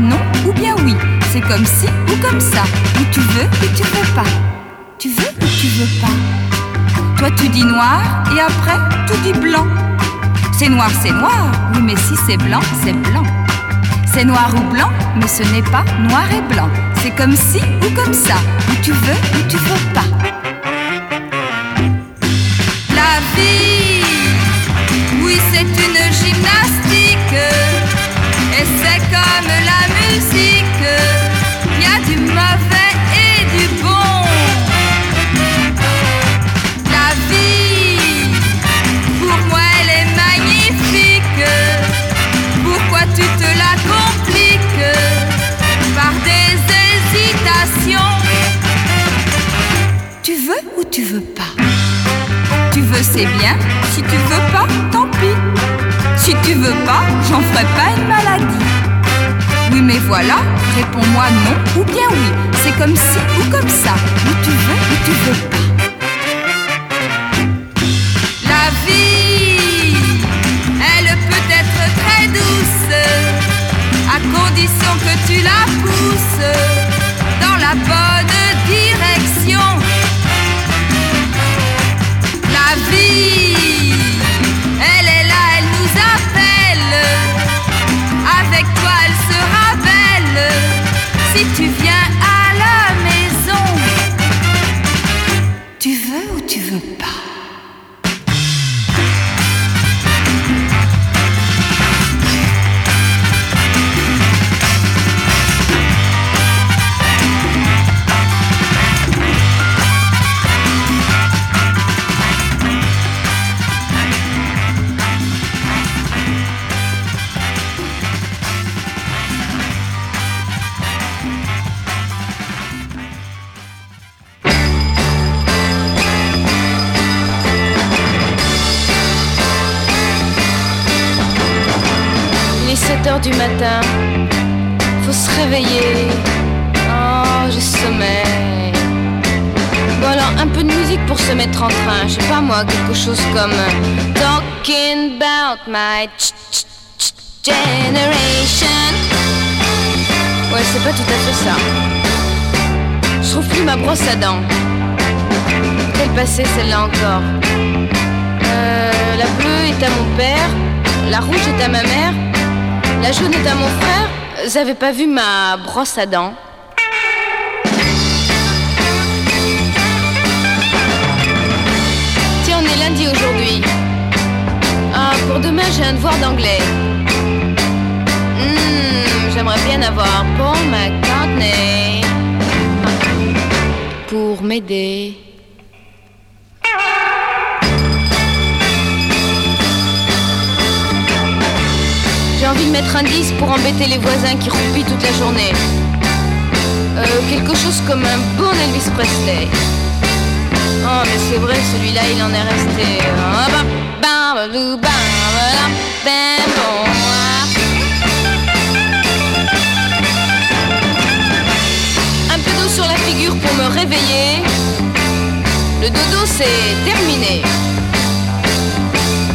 non ou bien oui. C'est comme si ou comme ça. Ou tu veux ou tu veux pas. Tu veux ou tu veux pas. Toi tu dis noir et après tu dis blanc. C'est noir, c'est noir. Oui, mais si c'est blanc, c'est blanc. C'est noir ou blanc, mais ce n'est pas noir et blanc. C'est comme si ou comme ça. Ou tu veux ou tu veux pas. C'est bien. Si tu veux pas, tant pis. Si tu veux pas, j'en ferai pas une maladie. Oui, mais voilà, réponds-moi non ou bien oui. C'est comme si ou comme ça. Ou tu veux ou tu veux pas. La vie, elle peut être très douce, à condition que tu la pousses dans la bonne direction. Elle quelque chose comme Talking about my generation. Ouais, c'est pas tout à fait ça. Je trouve plus ma brosse à dents. Quelle passée celle-là encore euh, La bleue est à mon père, la rouge est à ma mère. La jaune est à mon frère. Vous avez pas vu ma brosse à dents? Lundi aujourd'hui. Ah, pour demain, j'ai un devoir d'anglais. Hmm, j'aimerais bien avoir Paul McCartney pour m'aider. J'ai envie de mettre un disque pour embêter les voisins qui roupillent toute la journée. Euh, quelque chose comme un bon Elvis Presley. Oh, mais c'est vrai, celui-là, il en est resté. Un peu d'eau sur la figure pour me réveiller. Le dodo, c'est terminé.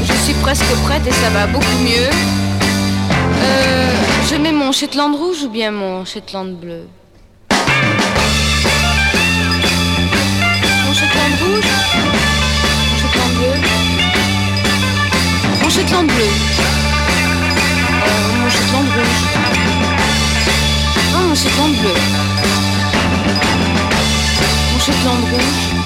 Je suis presque prête et ça va beaucoup mieux. Euh, je mets mon Shetland rouge ou bien mon Shetland bleu Shetland rouge Mon Shetland bleu. Mon Shetland bleu. Euh, Mon rouge Non, mon Shetland bleu. rouge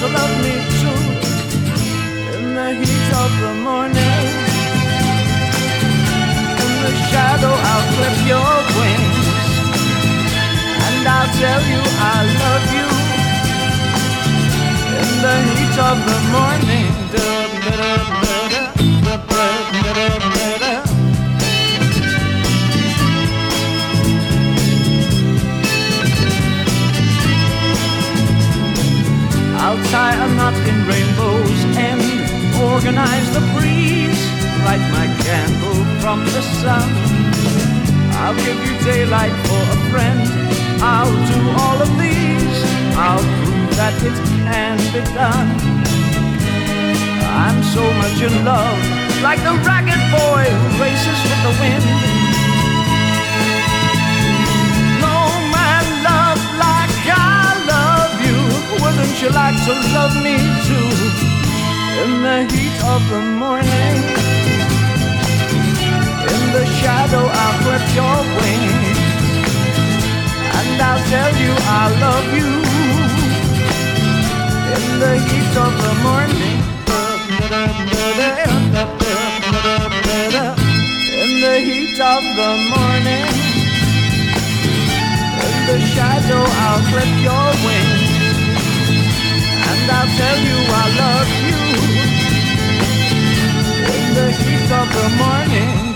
to love me too? In the heat of the morning, in the shadow, I'll clip your wings, and I'll tell you I love you. In the heat of the morning. I'll tie a knot in rainbow's end, organize the breeze, light my candle from the sun. I'll give you daylight for a friend. I'll do all of these. I'll prove that it can be done. I'm so much in love, like the ragged boy who races with the wind. Wouldn't you like to love me too? In the heat of the morning, in the shadow, I'll clip your wings, and I'll tell you I love you. In the heat of the morning. In the heat of the morning, in the shadow, I'll clip your wings, I'll tell you I love you in the heat of the morning.